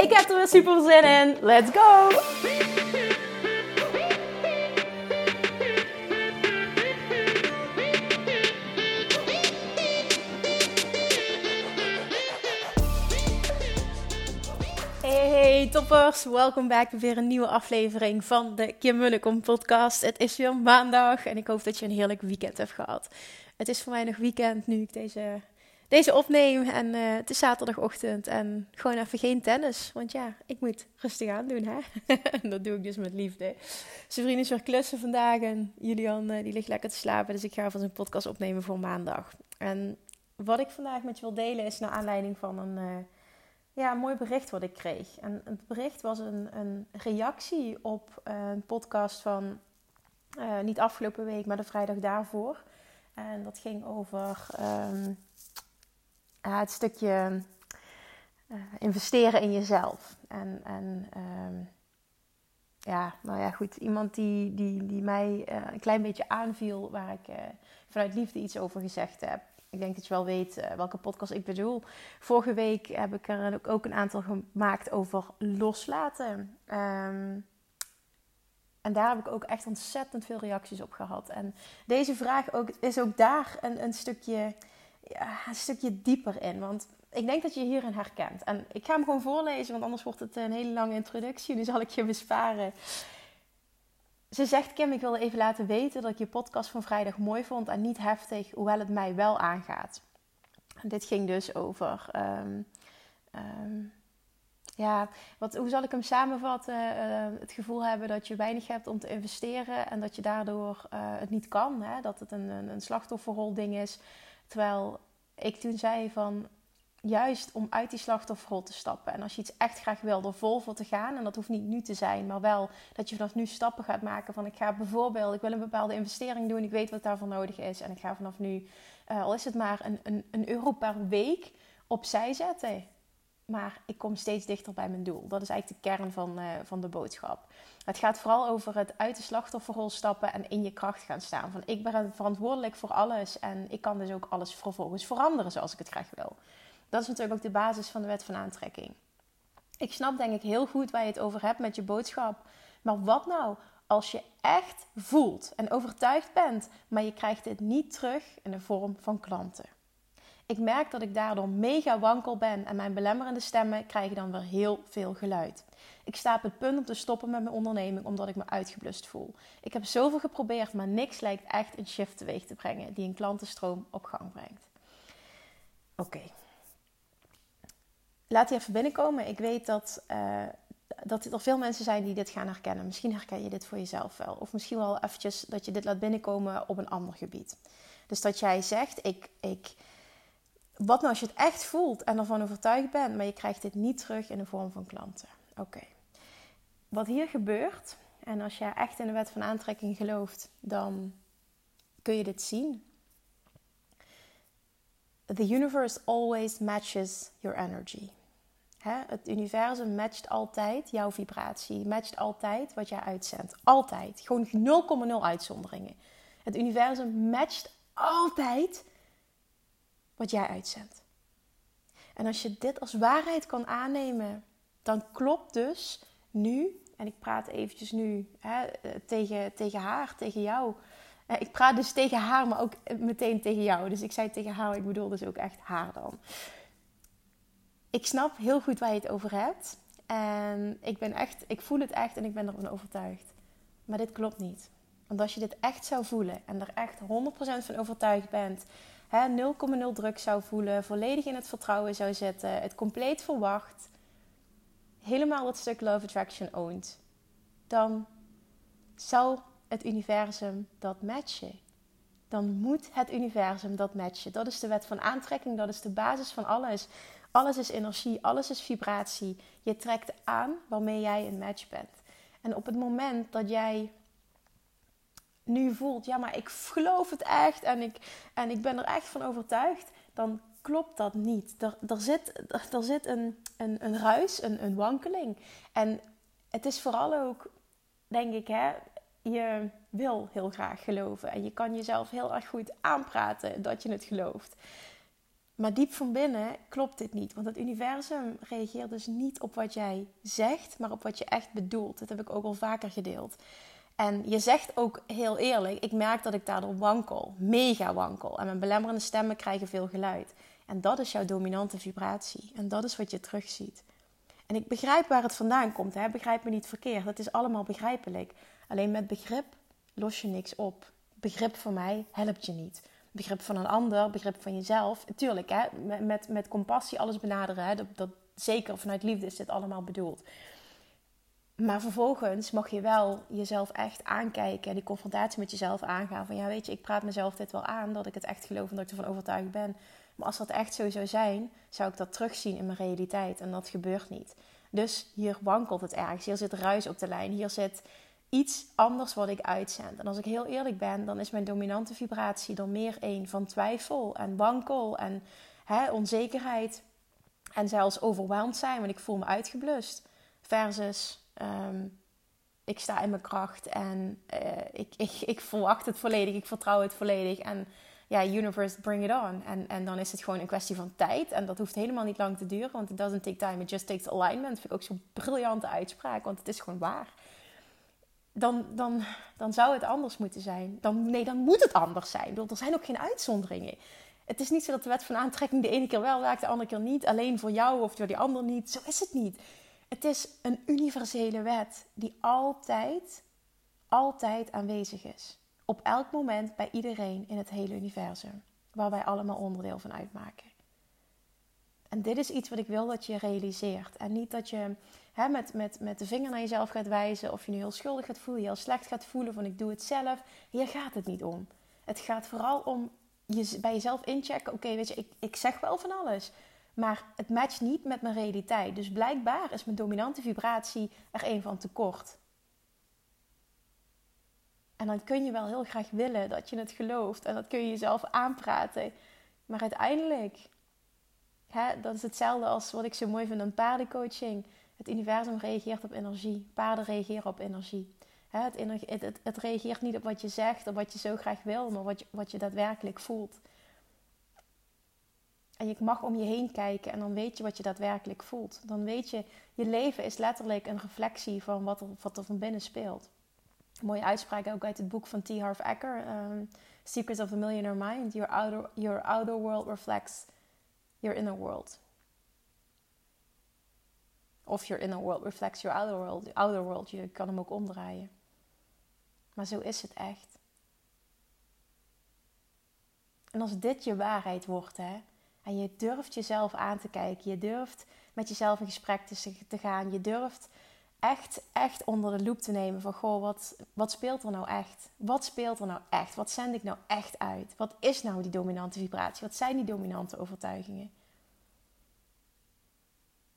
Ik heb er weer super zin in. Let's go! Hey, toppers, welkom back bij weer een nieuwe aflevering van de Kim Munnekom podcast. Het is weer maandag en ik hoop dat je een heerlijk weekend hebt gehad. Het is voor mij nog weekend nu ik deze, deze opneem en uh, het is zaterdagochtend en gewoon even geen tennis. Want ja, ik moet rustig aan doen hè. dat doe ik dus met liefde. Zijn is weer klussen vandaag en Julian uh, die ligt lekker te slapen. Dus ik ga van zijn podcast opnemen voor maandag. En wat ik vandaag met je wil delen is naar aanleiding van een... Uh, ja, mooi bericht wat ik kreeg. En het bericht was een, een reactie op een podcast van niet afgelopen week, maar de vrijdag daarvoor. En dat ging over um, uh, het stukje uh, investeren in jezelf. En, en um, ja, nou ja, goed. Iemand die, die, die mij een klein beetje aanviel, waar ik vanuit liefde iets over gezegd heb ik denk dat je wel weet welke podcast ik bedoel. Vorige week heb ik er ook een aantal gemaakt over loslaten. Um, en daar heb ik ook echt ontzettend veel reacties op gehad. En deze vraag ook, is ook daar een, een, stukje, ja, een stukje dieper in. Want ik denk dat je hierin herkent. En ik ga hem gewoon voorlezen, want anders wordt het een hele lange introductie. Nu zal ik je besparen. Ze zegt, Kim, ik wilde even laten weten dat ik je podcast van vrijdag mooi vond en niet heftig, hoewel het mij wel aangaat. En dit ging dus over, um, um, ja, wat, hoe zal ik hem samenvatten? Uh, het gevoel hebben dat je weinig hebt om te investeren en dat je daardoor uh, het niet kan. Hè? Dat het een, een, een slachtofferrol ding is. Terwijl ik toen zei van, juist om uit die slachtofferrol te stappen. En als je iets echt graag wil, er vol voor te gaan. En dat hoeft niet nu te zijn, maar wel dat je vanaf nu stappen gaat maken. Van ik ga bijvoorbeeld, ik wil een bepaalde investering doen. Ik weet wat daarvoor nodig is. En ik ga vanaf nu, uh, al is het maar een, een, een euro per week, opzij zetten. Maar ik kom steeds dichter bij mijn doel. Dat is eigenlijk de kern van, uh, van de boodschap. Het gaat vooral over het uit de slachtofferrol stappen en in je kracht gaan staan. Van ik ben verantwoordelijk voor alles en ik kan dus ook alles vervolgens veranderen zoals ik het graag wil. Dat is natuurlijk ook de basis van de wet van aantrekking. Ik snap denk ik heel goed waar je het over hebt met je boodschap. Maar wat nou als je echt voelt en overtuigd bent, maar je krijgt dit niet terug in de vorm van klanten? Ik merk dat ik daardoor mega wankel ben en mijn belemmerende stemmen krijgen dan weer heel veel geluid. Ik sta op het punt om te stoppen met mijn onderneming omdat ik me uitgeblust voel. Ik heb zoveel geprobeerd, maar niks lijkt echt een shift teweeg te brengen die een klantenstroom op gang brengt. Oké, laat die even binnenkomen. Ik weet dat, uh, dat er veel mensen zijn die dit gaan herkennen. Misschien herken je dit voor jezelf wel. Of misschien wel eventjes dat je dit laat binnenkomen op een ander gebied. Dus dat jij zegt, ik, ik, wat nou als je het echt voelt en ervan overtuigd bent, maar je krijgt dit niet terug in de vorm van klanten. Oké. Wat hier gebeurt, en als je echt in de wet van aantrekking gelooft, dan kun je dit zien. The universe always matches your energy. Het universum matcht altijd jouw vibratie, matcht altijd wat jij uitzendt. Altijd. Gewoon 0,0 uitzonderingen. Het universum matcht altijd wat jij uitzendt. En als je dit als waarheid kan aannemen, dan klopt dus nu, en ik praat eventjes nu hè, tegen, tegen haar, tegen jou. Ik praat dus tegen haar, maar ook meteen tegen jou. Dus ik zei tegen haar, ik bedoel dus ook echt haar dan ik snap heel goed waar je het over hebt. En ik ben echt, ik voel het echt en ik ben ervan overtuigd. Maar dit klopt niet. Want als je dit echt zou voelen en er echt 100% van overtuigd bent, 0,0 druk zou voelen, volledig in het vertrouwen zou zitten, het compleet verwacht, helemaal het stuk Love Attraction oont, dan zou het universum dat matchen. Dan moet het universum dat matchen. Dat is de wet van aantrekking, dat is de basis van alles Alles is energie, alles is vibratie. Je trekt aan waarmee jij een match bent. En op het moment dat jij nu voelt, ja, maar ik geloof het echt en ik, en ik ben er echt van overtuigd, dan klopt dat niet. Er, er zit, er, zit een, een, een ruis, een, een wankeling. En het is vooral ook, denk ik, hè, je wil heel graag geloven. En je kan jezelf heel erg goed aanpraten dat je het gelooft. Maar diep van binnen klopt dit niet. Want het universum reageert dus niet op wat jij zegt, maar op wat je echt bedoelt. Dat heb ik ook al vaker gedeeld. En je zegt ook heel eerlijk, ik merk dat ik daardoor wankel, mega wankel. En mijn belemmerende stemmen krijgen veel geluid. En dat is jouw dominante vibratie. En dat is wat je terugziet. En ik begrijp waar het vandaan komt. Hè? Begrijp me niet verkeerd. Dat is allemaal begrijpelijk. Alleen met begrip los je niks op. Begrip van mij helpt je niet. Begrip van een ander, begrip van jezelf. Tuurlijk, hè? Met, met, met compassie alles benaderen. Hè? Dat, dat, zeker vanuit liefde is dit allemaal bedoeld. Maar vervolgens mag je wel jezelf echt aankijken en die confrontatie met jezelf aangaan. Van ja, weet je, ik praat mezelf dit wel aan dat ik het echt geloof en dat ik ervan overtuigd ben. Maar als dat echt zo zou zijn, zou ik dat terugzien in mijn realiteit. En dat gebeurt niet. Dus hier wankelt het ergens. Hier zit ruis op de lijn. Hier zit iets anders wat ik uitzend. En als ik heel eerlijk ben, dan is mijn dominante vibratie er meer een van twijfel en wankel en hè, onzekerheid. En zelfs overweldigd zijn, want ik voel me uitgeblust. Versus Ehm, ik sta in mijn kracht en uh, ik, ik, ik verwacht het volledig, ik vertrouw het volledig. En ja, universe, bring it on. En, en dan is het gewoon een kwestie van tijd. En dat hoeft helemaal niet lang te duren, want it doesn't take time, it just takes alignment. Dat vind ik ook zo'n briljante uitspraak, want het is gewoon waar. Dan, dan, dan zou het anders moeten zijn. Dan, nee, dan moet het anders zijn. er zijn ook geen uitzonderingen. Het is niet zo dat de wet van aantrekking de ene keer wel werkt, de andere keer niet. Alleen voor jou of door die ander niet. Zo is het niet. Het is een universele wet die altijd, altijd aanwezig is. Op elk moment bij iedereen in het hele universum. Waar wij allemaal onderdeel van uitmaken. En dit is iets wat ik wil dat je realiseert. En niet dat je hè, met, met, met de vinger naar jezelf gaat wijzen. Of je nu heel schuldig gaat voelen, je heel slecht gaat voelen van ik doe het zelf. Hier gaat het niet om. Het gaat vooral om je, bij jezelf inchecken. Oké, weet je, ik, ik zeg wel van alles. Maar het matcht niet met mijn realiteit. Dus blijkbaar is mijn dominante vibratie er een van tekort. En dan kun je wel heel graag willen dat je het gelooft. En dat kun je jezelf aanpraten. Maar uiteindelijk, hè, dat is hetzelfde als wat ik zo mooi vind aan paardencoaching. Het universum reageert op energie. Paarden reageren op energie. Hè, het, het, het, reageert niet op wat je zegt of wat je zo graag wil, maar wat je, wat je daadwerkelijk voelt. En je mag om je heen kijken en dan weet je wat je daadwerkelijk voelt. Dan weet je, je leven is letterlijk een reflectie van wat er, wat er van binnen speelt. mooie uitspraak ook uit het boek van T. Harv Eker, um, Secrets of the Millionaire Mind. Your outer, your outer world reflects your inner world. Of your inner world reflects your outer world. Outer world, je kan hem ook omdraaien. Maar zo is het echt. En als dit je waarheid wordt, hè, en je durft jezelf aan te kijken. Je durft met jezelf in gesprek te, gaan. Je durft echt, echt onder de loep te nemen van... Goh, wat, wat speelt er nou echt? Wat speelt er nou echt? Wat zend ik nou echt uit? Wat is nou die dominante vibratie? Wat zijn die dominante overtuigingen?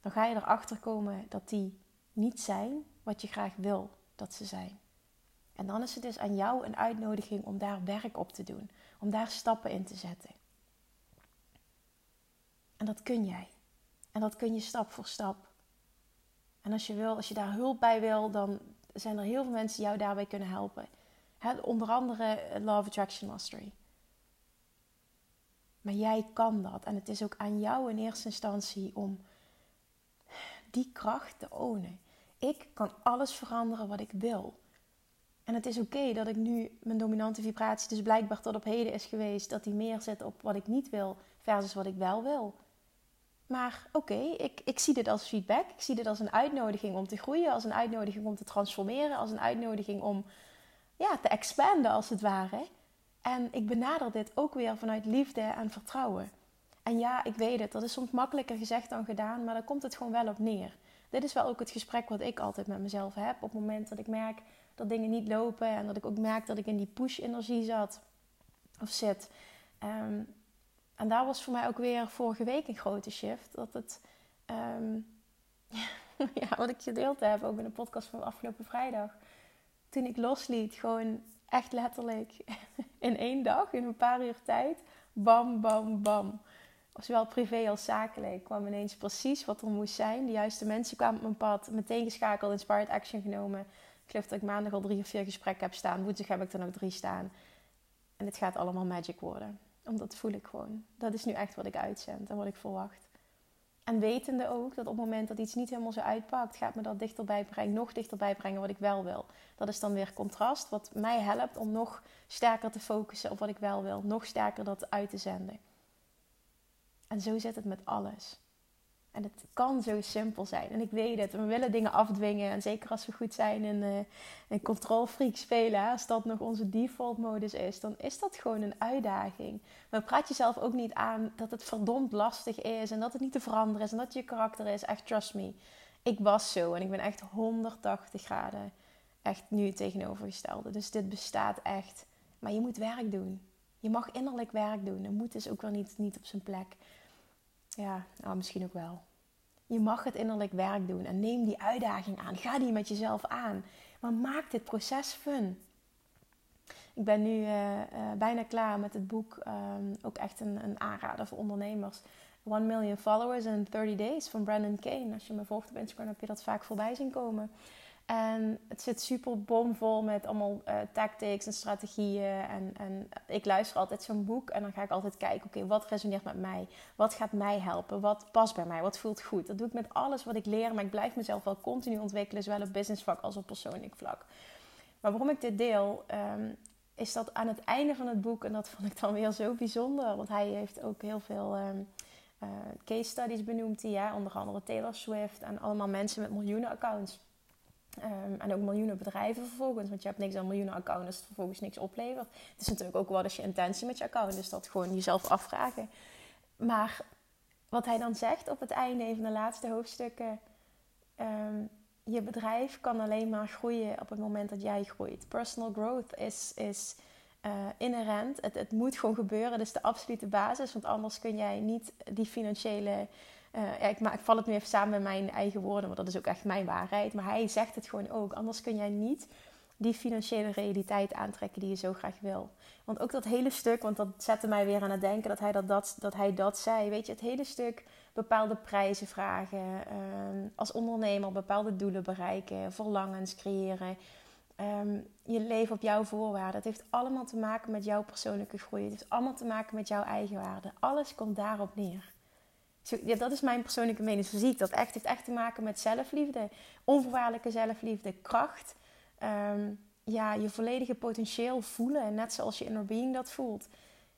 Dan ga je erachter komen dat die niet zijn wat je graag wil dat ze zijn. En dan is het dus aan jou een uitnodiging om daar werk op te doen. Om daar stappen in te zetten. En dat kun jij. En dat kun je stap voor stap. En als je wil, als je daar hulp bij wil, dan zijn er heel veel mensen die jou daarbij kunnen helpen. onder andere Love Attraction Mastery. Maar jij kan dat. En het is ook aan jou in eerste instantie om die kracht te ownen. Ik kan alles veranderen wat ik wil. En het is oké dat ik nu mijn dominante vibratie, dus blijkbaar tot op heden is geweest, dat die meer zit op wat ik niet wil versus wat ik wel wil. Maar oké, ik, ik zie dit als feedback. Ik zie dit als een uitnodiging om te groeien, als een uitnodiging om te transformeren, als een uitnodiging om ja, te expanden als het ware. En ik benader dit ook weer vanuit liefde en vertrouwen. En ja, ik weet het, dat is soms makkelijker gezegd dan gedaan, maar daar komt het gewoon wel op neer. Dit is wel ook het gesprek wat ik altijd met mezelf heb op het moment dat ik merk dat dingen niet lopen en dat ik ook merk dat ik in die push-energie zat of zit. Um, En daar was voor mij ook weer vorige week een grote shift. Dat het, ehm, ja, wat ik gedeeld heb, ook in de podcast van afgelopen vrijdag. Toen ik losliet, gewoon echt letterlijk in één dag, in een paar uur tijd, bam, bam, bam. Zowel privé als zakelijk kwam ineens precies wat er moest zijn. De juiste mensen kwamen op mijn pad, meteen geschakeld, inspired action genomen. Ik geloof dat ik maandag al drie of vier gesprekken heb staan. Woensdag heb ik er nog drie staan. En het gaat allemaal magic worden. Omdat voel ik gewoon. Dat is nu echt wat ik uitzend en wat ik verwacht. En wetende ook dat op het moment dat iets niet helemaal zo uitpakt, gaat me dat dichterbij brengen, nog dichterbij brengen wat ik wel wil. Dat is dan weer contrast, wat mij helpt om nog sterker te focussen op wat ik wel wil, nog sterker dat uit te zenden. En zo zit het met alles. En het kan zo simpel zijn. En ik weet het. We willen dingen afdwingen. En zeker als we goed zijn in, uh, in control freak spelen. Als dat nog onze default modus is. Dan is dat gewoon een uitdaging. Maar praat jezelf ook niet aan dat het verdomd lastig is. En dat het niet te veranderen is. En dat je karakter is. Echt trust me. Ik was zo. En ik ben echt 180 graden. Echt nu tegenovergestelde. Dus dit bestaat echt. Maar je moet werk doen. Je mag innerlijk werk doen. En moet is ook wel niet, niet op zijn plek. Ja, nou, misschien ook wel. Je mag het innerlijk werk doen en neem die uitdaging aan. Ga die met jezelf aan. Maar maak dit proces fun. Ik ben nu uh, uh, bijna klaar met het boek. Um, ook echt een, een aanrader voor ondernemers. 1 Million Followers in 30 Days van Brandon Kane. Als je me volgt op Instagram heb je dat vaak voorbij zien komen. En het zit super bomvol met allemaal uh, tactics en strategieën. En, en ik luister altijd zo'n boek en dan ga ik altijd kijken: oké, wat resoneert met mij? Wat gaat mij helpen? Wat past bij mij? Wat voelt goed? Dat doe ik met alles wat ik leer, maar ik blijf mezelf wel continu ontwikkelen, zowel op businessvlak als op persoonlijk vlak. Maar waarom ik dit deel, um, is dat aan het einde van het boek, en dat vond ik dan weer zo bijzonder, want hij heeft ook heel veel. Um, uh, case studies benoemd, ja, onder andere Taylor Swift en allemaal mensen met miljoenen accounts. Um, en ook miljoenen bedrijven vervolgens. Want je hebt niks aan miljoenen accounts als het vervolgens niks oplevert. Het is natuurlijk ook wat is je intentie met je account. Dus dat gewoon jezelf afvragen. Maar wat hij dan zegt op het einde, van de laatste hoofdstukken. Um, je bedrijf kan alleen maar groeien op het moment dat jij groeit. Personal growth is, is uh, inherent. Het, het moet gewoon gebeuren. Dat is de absolute basis. Want anders kun jij niet die financiële uh, ja, ik, ik val het nu even samen met mijn eigen woorden, want dat is ook echt mijn waarheid. Maar hij zegt het gewoon ook. Anders kun jij niet die financiële realiteit aantrekken die je zo graag wil. Want ook dat hele stuk, want dat zette mij weer aan het denken dat hij dat, dat, dat, hij dat zei. Weet je, het hele stuk bepaalde prijzen vragen, uh, als ondernemer bepaalde doelen bereiken, verlangens creëren. Um, je leven op jouw voorwaarden. Het heeft allemaal te maken met jouw persoonlijke groei. Het heeft allemaal te maken met jouw eigen waarde. Alles komt daarop neer. Ja, dat is mijn persoonlijke mening. Zo zie dat echt. Heeft echt te maken met zelfliefde. Onvoorwaardelijke zelfliefde, kracht. Um, ja, je volledige potentieel voelen. Net zoals je inner being dat voelt.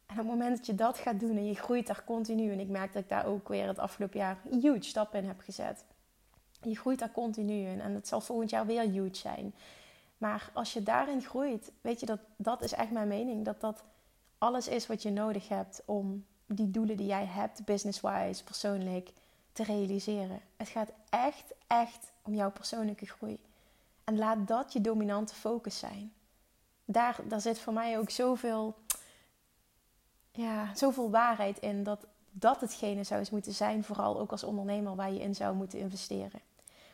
En op het moment dat je dat gaat doen en je groeit daar continu. En ik merk dat ik daar ook weer het afgelopen jaar huge stap in heb gezet. Je groeit daar continu in. En het zal volgend jaar weer huge zijn. Maar als je daarin groeit, weet je dat dat is echt mijn mening. Dat dat alles is wat je nodig hebt om die doelen die jij hebt, business-wise, persoonlijk, te realiseren. Het gaat echt, echt om jouw persoonlijke groei. En laat dat je dominante focus zijn. Daar, daar zit voor mij ook zoveel, ja, zoveel waarheid in dat dat hetgene zou eens moeten zijn, vooral ook als ondernemer, waar je in zou moeten investeren.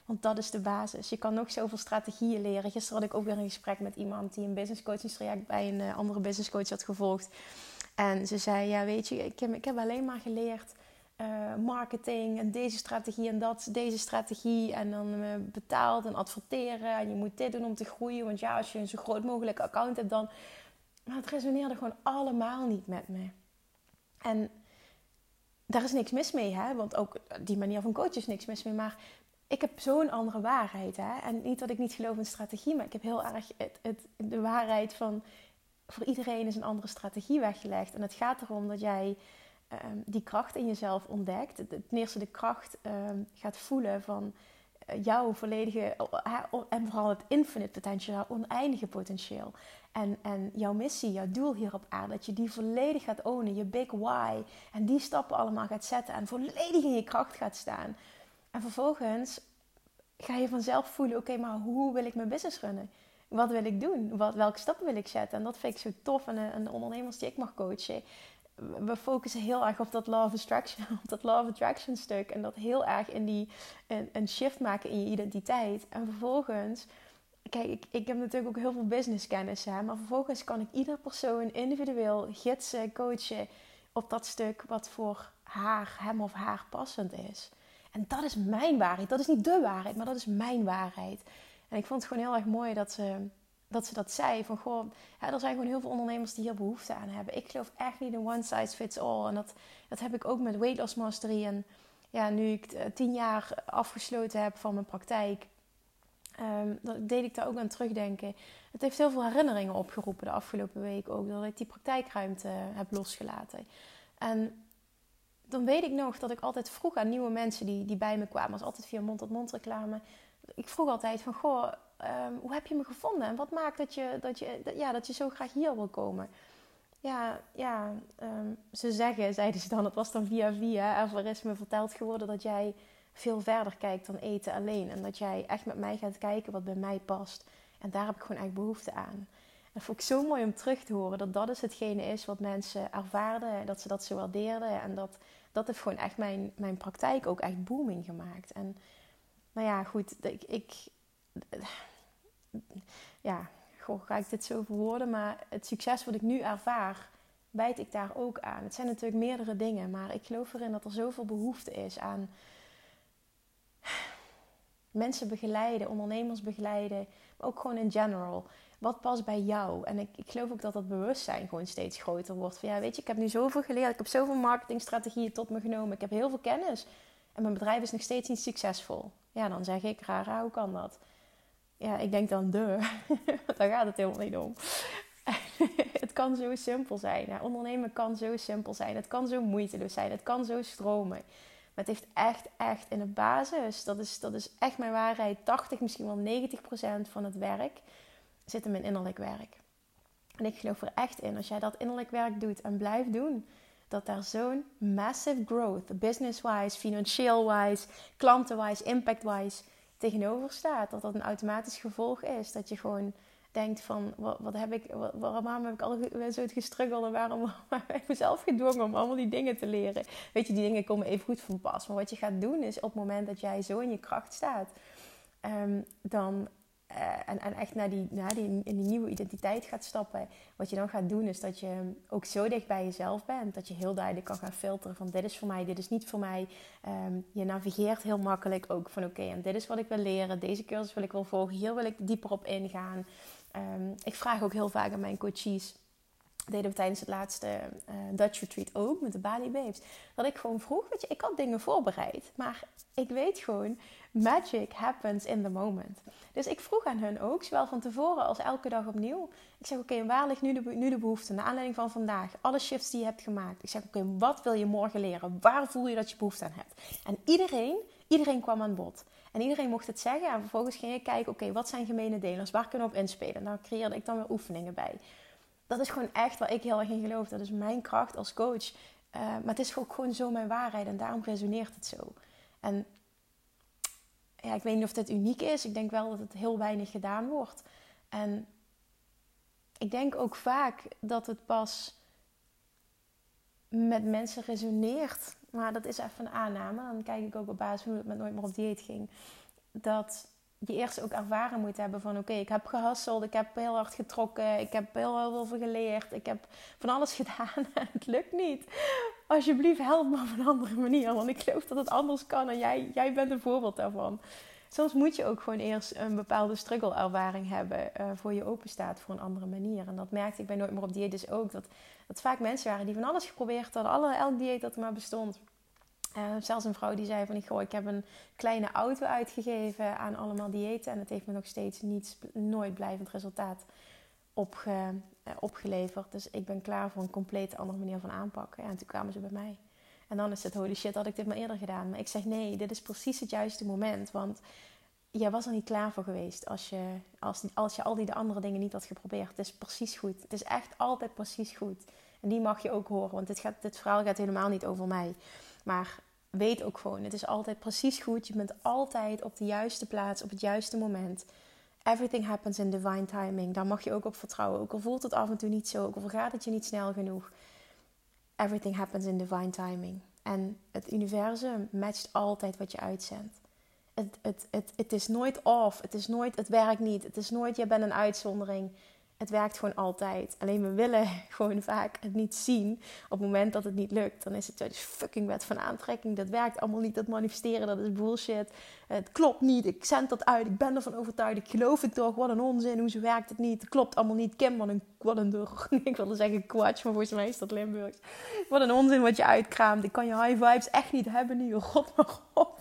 Want dat is de basis. Je kan nog zoveel strategieën leren. Gisteren had ik ook weer een gesprek met iemand die een business coachingstraject bij een eh, andere business coach had gevolgd. En ze zei, ja weet je, ik heb, ik heb alleen maar geleerd uh, marketing en deze strategie en dat, deze strategie. En dan uh, betaald en adverteren. En je moet dit doen om te groeien. Want ja, als je een zo groot mogelijk account hebt dan... Maar het resoneerde gewoon allemaal niet met me. En daar is niks mis mee, hè. Want ook die manier van coachen is niks mis mee. Maar ik heb zo'n andere waarheid, hè. En niet dat ik niet geloof in strategie. Maar ik heb heel erg het, de waarheid van voor iedereen is een andere strategie weggelegd. En het gaat erom dat jij um, die kracht in jezelf ontdekt. Ten eerste de kracht um, gaat voelen van uh, jouw volledige... En vooral het infinite potential, oneindige potentieel. En, en jouw missie, jouw doel hier op aarde. Dat je die volledig gaat ownen, je big why. En die stappen allemaal gaat zetten en volledig in je kracht gaat staan. En vervolgens ga je vanzelf voelen, oké, maar hoe wil ik mijn business runnen? Wat wil ik doen? Wat, welke stappen wil ik zetten? En dat vind ik zo tof. En, en de ondernemers die ik mag coachen, we focussen heel erg op dat law of attraction, op dat law of attraction stuk. En dat heel erg in die een, een shift maken in je identiteit. En vervolgens, kijk, ik, ik heb natuurlijk ook heel veel businesskennis, hè, maar vervolgens kan ik ieder persoon individueel gidsen, coachen op dat stuk wat voor haar, hem of haar passend is. En dat is mijn waarheid. Dat is niet de waarheid, maar dat is mijn waarheid. En ik vond het gewoon heel erg mooi dat ze dat, ze dat zei. Van goh, er zijn gewoon heel veel ondernemers die hier behoefte aan hebben. Ik geloof echt niet in one size fits all. En dat, dat heb ik ook met Weight Loss Mastery. En ja, nu ik eh, tien jaar afgesloten heb van mijn praktijk, um, deed ik daar ook aan terugdenken. Het heeft heel veel herinneringen opgeroepen de afgelopen week ook. Dat ik die praktijkruimte heb losgelaten. En dan weet ik nog dat ik altijd vroeg aan nieuwe mensen die, die bij me kwamen. als altijd via mond-tot-mond reclame. Ik vroeg altijd van, goh, ehm, hoe heb je me gevonden? En wat maakt dat je, dat, je, ja, dat je zo graag hier wil komen? Ja, ja um, ze zeggen, zeiden ze dan, het was dan via via. Er is me verteld geworden dat jij veel verder kijkt dan eten alleen. En dat jij echt met mij gaat kijken wat bij mij past. En daar heb ik gewoon echt behoefte aan. En vond ik zo mooi om terug te horen. Dat dat dus hetgene is wat mensen ervaarden. Dat ze dat zo waardeerden. En dat, dat heeft gewoon echt mijn, mijn praktijk ook echt booming gemaakt. En nou ja, goed. Ik, ik ja, goh, ga ik dit zo verwoorden. Maar het succes wat ik nu ervaar, bijt ik daar ook aan. Het zijn natuurlijk meerdere dingen. Maar ik geloof erin dat er zoveel behoefte is aan mensen begeleiden, ondernemers begeleiden. Maar ook gewoon in general wat past bij jou? En ik, ik geloof ook dat dat bewustzijn gewoon steeds groter wordt. Van ja, weet je, ik heb nu zoveel geleerd. Ik heb zoveel marketingstrategieën tot me genomen. Ik heb heel veel kennis. En mijn bedrijf is nog steeds niet succesvol. Ja, dan zeg ik, rara, hoe kan dat? Ja, ik denk dan, de. Daar gaat het helemaal niet om. het kan zo simpel zijn. ondernemen kan zo simpel zijn. Het kan zo moeiteloos zijn. Het kan zo stromen. Maar het heeft echt, echt in de basis, dat is, dat is echt mijn waarheid, 80, misschien wel 90 procent van het werk zit in innerlijk werk. En ik geloof er echt in, als jij dat innerlijk werk doet en blijft doen, dat daar zo'n massive growth, business-wise, financieel-wise, klanten-wise, impact-wise, tegenover staat. Dat dat een automatisch gevolg is. Dat je gewoon denkt van, wat, wat heb ik, waarom heb ik al zo gestruggeld en waarom, heb ik mezelf gedwongen om allemaal die dingen te leren. Weet je, die dingen komen even goed van pas. Maar wat je gaat doen is op het moment dat jij zo in je kracht staat, um, dan eh, en, echt naar die, naar die, in die nieuwe identiteit gaat stappen. Wat je dan gaat doen is dat je ook zo dicht bij jezelf bent. Dat je heel duidelijk kan gaan filteren van dit is voor mij, dit is niet voor mij. Ehm, je navigeert heel makkelijk ook van oké, en dit is wat ik wil leren. Deze cursus wil ik wel volgen. Hier wil ik dieper op ingaan. Ehm, ik vraag ook heel vaak aan mijn coaches deden we tijdens het laatste uh, Dutch Retreat ook met de Bali Babes. Dat ik gewoon vroeg, weet je, ik had dingen voorbereid. Maar ik weet gewoon, magic happens in the moment. Dus ik vroeg aan hun ook, zowel van tevoren als elke dag opnieuw. Ik zeg, oké, waar ligt nu de, nu de behoefte? Naar aanleiding van vandaag, alle shifts die je hebt gemaakt. Ik zeg, oké, wat wil je morgen leren? Waar voel je dat je behoefte aan hebt? En iedereen, iedereen kwam aan bod. En iedereen mocht het zeggen. En vervolgens ging ik kijken, oké, wat zijn gemene delers? Waar kunnen we op inspelen? En daar creëerde ik dan weer oefeningen bij dat is gewoon echt waar ik heel erg in geloof. Dat is mijn kracht als coach. Uh, maar het is ook gewoon zo mijn waarheid en daarom resoneert het zo. En ja, ik weet niet of dit uniek is. Ik denk wel dat het heel weinig gedaan wordt. En ik denk ook vaak dat het pas met mensen resoneert. Maar dat is even een aanname. Dan kijk ik ook op basis hoe het met Nooit meer op dieet ging. Dat je eerst ook ervaren moet hebben van oké, ik heb gehasseld, ik heb heel hard getrokken, ik heb heel, veel geleerd, ik heb van alles gedaan het lukt niet. Alsjeblieft, help me op een andere manier, want ik geloof dat het anders kan en jij, jij bent een voorbeeld daarvan. Soms moet je ook gewoon eerst een bepaalde struggle-ervaring hebben uh, voor je openstaat voor een andere manier. En dat merkte ik bij Nooit meer op dieet dus ook. Dat, dat vaak mensen waren die van alles geprobeerd hadden, alle, elk dieet dat er maar bestond. Uh, zelfs een vrouw die zei van, goh, ik heb een kleine auto uitgegeven aan allemaal diëten. En het heeft me nog steeds niets, nooit blijvend resultaat opge, uh, opgeleverd. Dus ik ben klaar voor een compleet andere manier van aanpakken. Ja, en toen kwamen ze bij mij. En dan is het, holy shit, had ik dit maar eerder gedaan. Maar ik zeg, nee, dit is precies het juiste moment. Want jij was er niet klaar voor geweest als je, als, als je al die de andere dingen niet had geprobeerd. Het is precies goed. Het is echt altijd precies goed. En die mag je ook horen, want dit, gaat, dit verhaal gaat helemaal niet over mij. Maar weet ook gewoon, het is altijd precies goed. Je bent altijd op de juiste plaats, op het juiste moment. Everything happens in divine timing. Daar mag je ook op vertrouwen. Ook al voelt het af en toe niet zo, ook al gaat het je niet snel genoeg. everything happens in divine timing. En het universum matcht altijd wat je uitzendt. Het, het, het, het is nooit off. Het is nooit, het werkt niet. Het is nooit, je bent een uitzondering het werkt gewoon altijd. Alleen we willen gewoon vaak het niet zien. Op het moment dat het niet lukt, dan is het dus fucking wet van aantrekking. Dat werkt allemaal niet. Dat manifesteren, dat is bullshit. Het klopt niet. Ik zend dat uit. Ik ben ervan overtuigd. Ik geloof het toch. Wat een onzin. Hoezo werkt het niet? Het klopt allemaal niet. Kim, wat een, wat een Ik wilde zeggen kwatsch, maar volgens mij is dat Limburgs. Wat een onzin wat je uitkraamt. Ik kan je high vibes echt niet hebben nu. God maar op.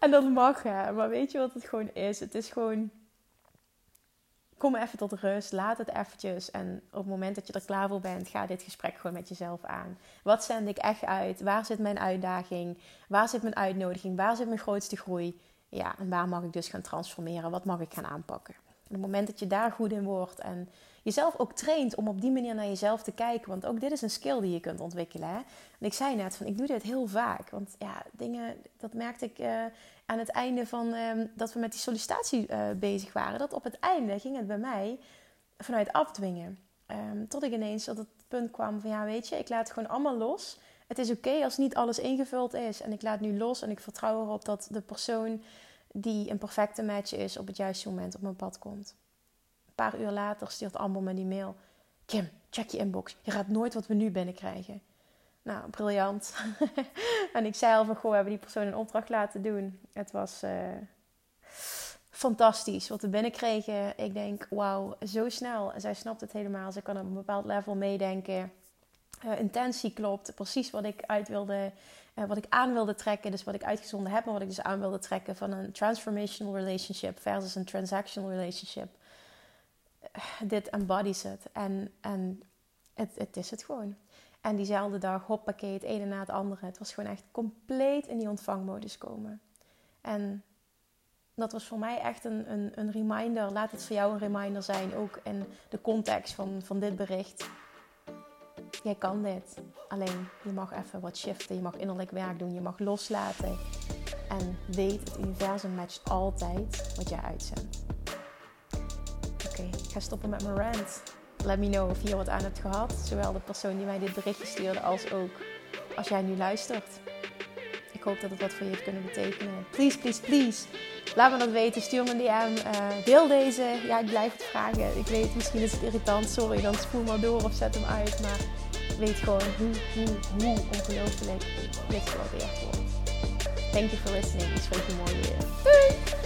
en dat mag hè. Maar weet je wat het gewoon is? Het is gewoon kom even tot rust, laat het eventjes. En op het moment dat je er klaar voor bent, ga dit gesprek gewoon met jezelf aan. Wat zend ik echt uit? Waar zit mijn uitdaging? Waar zit mijn uitnodiging? Waar zit mijn grootste groei? Ja, en waar mag ik dus gaan transformeren? Wat mag ik gaan aanpakken? op het moment dat je daar goed in wordt en jezelf ook traint om op die manier naar jezelf te kijken. Want ook dit is een skill die je kunt ontwikkelen. Hè? En ik zei net van, ik doe dit heel vaak. Want ja, dingen, dat merkte ik uh, aan het einde van ehm, dat we met die sollicitatie uh, bezig waren. Dat op het einde ging het bij mij vanuit afdwingen. Um, tot ik ineens tot het punt kwam van, ja weet je, ik laat gewoon allemaal los. Het is oké als niet alles ingevuld is. En ik laat nu los en ik vertrouw erop dat de persoon die een perfecte match is op het juiste moment op mijn pad komt. Paar uur later stuurt Amber me die mail. Kim, check je inbox. Je gaat nooit wat we nu binnenkrijgen. Nou, briljant. en ik zei al van, goh, we hebben die persoon een opdracht laten doen. Het was uh, fantastisch wat we binnenkregen. Ik denk, wauw, zo snel. En zij snapt het helemaal. Ze kan op een bepaald level meedenken. Uh, intentie klopt. Precies wat ik uit wilde uh, wat ik aan wilde trekken, dus wat ik uitgezonden heb, maar wat ik dus aan wilde trekken van een transformational relationship versus een transactional relationship. Dit embodies het. En, en het, het is het gewoon. En diezelfde dag, hoppakee, het ene na het andere. Het was gewoon echt compleet in die ontvangmodus komen. En dat was voor mij echt een, een, een reminder. Laat het voor jou een reminder zijn, ook in de context van, van dit bericht. Jij kan dit. Alleen je mag even wat shiften. Je mag innerlijk werk doen. Je mag loslaten. En weet, het universum matcht altijd wat jij uitzendt. Ga stoppen met mijn rant. Let me know of je wat aan hebt gehad. Zowel de persoon die mij dit berichtje stuurde als ook als jij nu luistert. Ik hoop dat het wat voor je heeft kunnen betekenen. Please, please, please. Laat me dat weten. Stuur me een DM. Uh, deel deze. Ja, ik blijf het vragen. Ik weet, misschien is het irritant. Sorry, dan spoel maar door of zet hem uit. Maar weet gewoon hoe, hoe, hoe ongelooflijk dit gewaardeerd wordt. Thank you for listening. Ik spreek je mooi weer. Doei!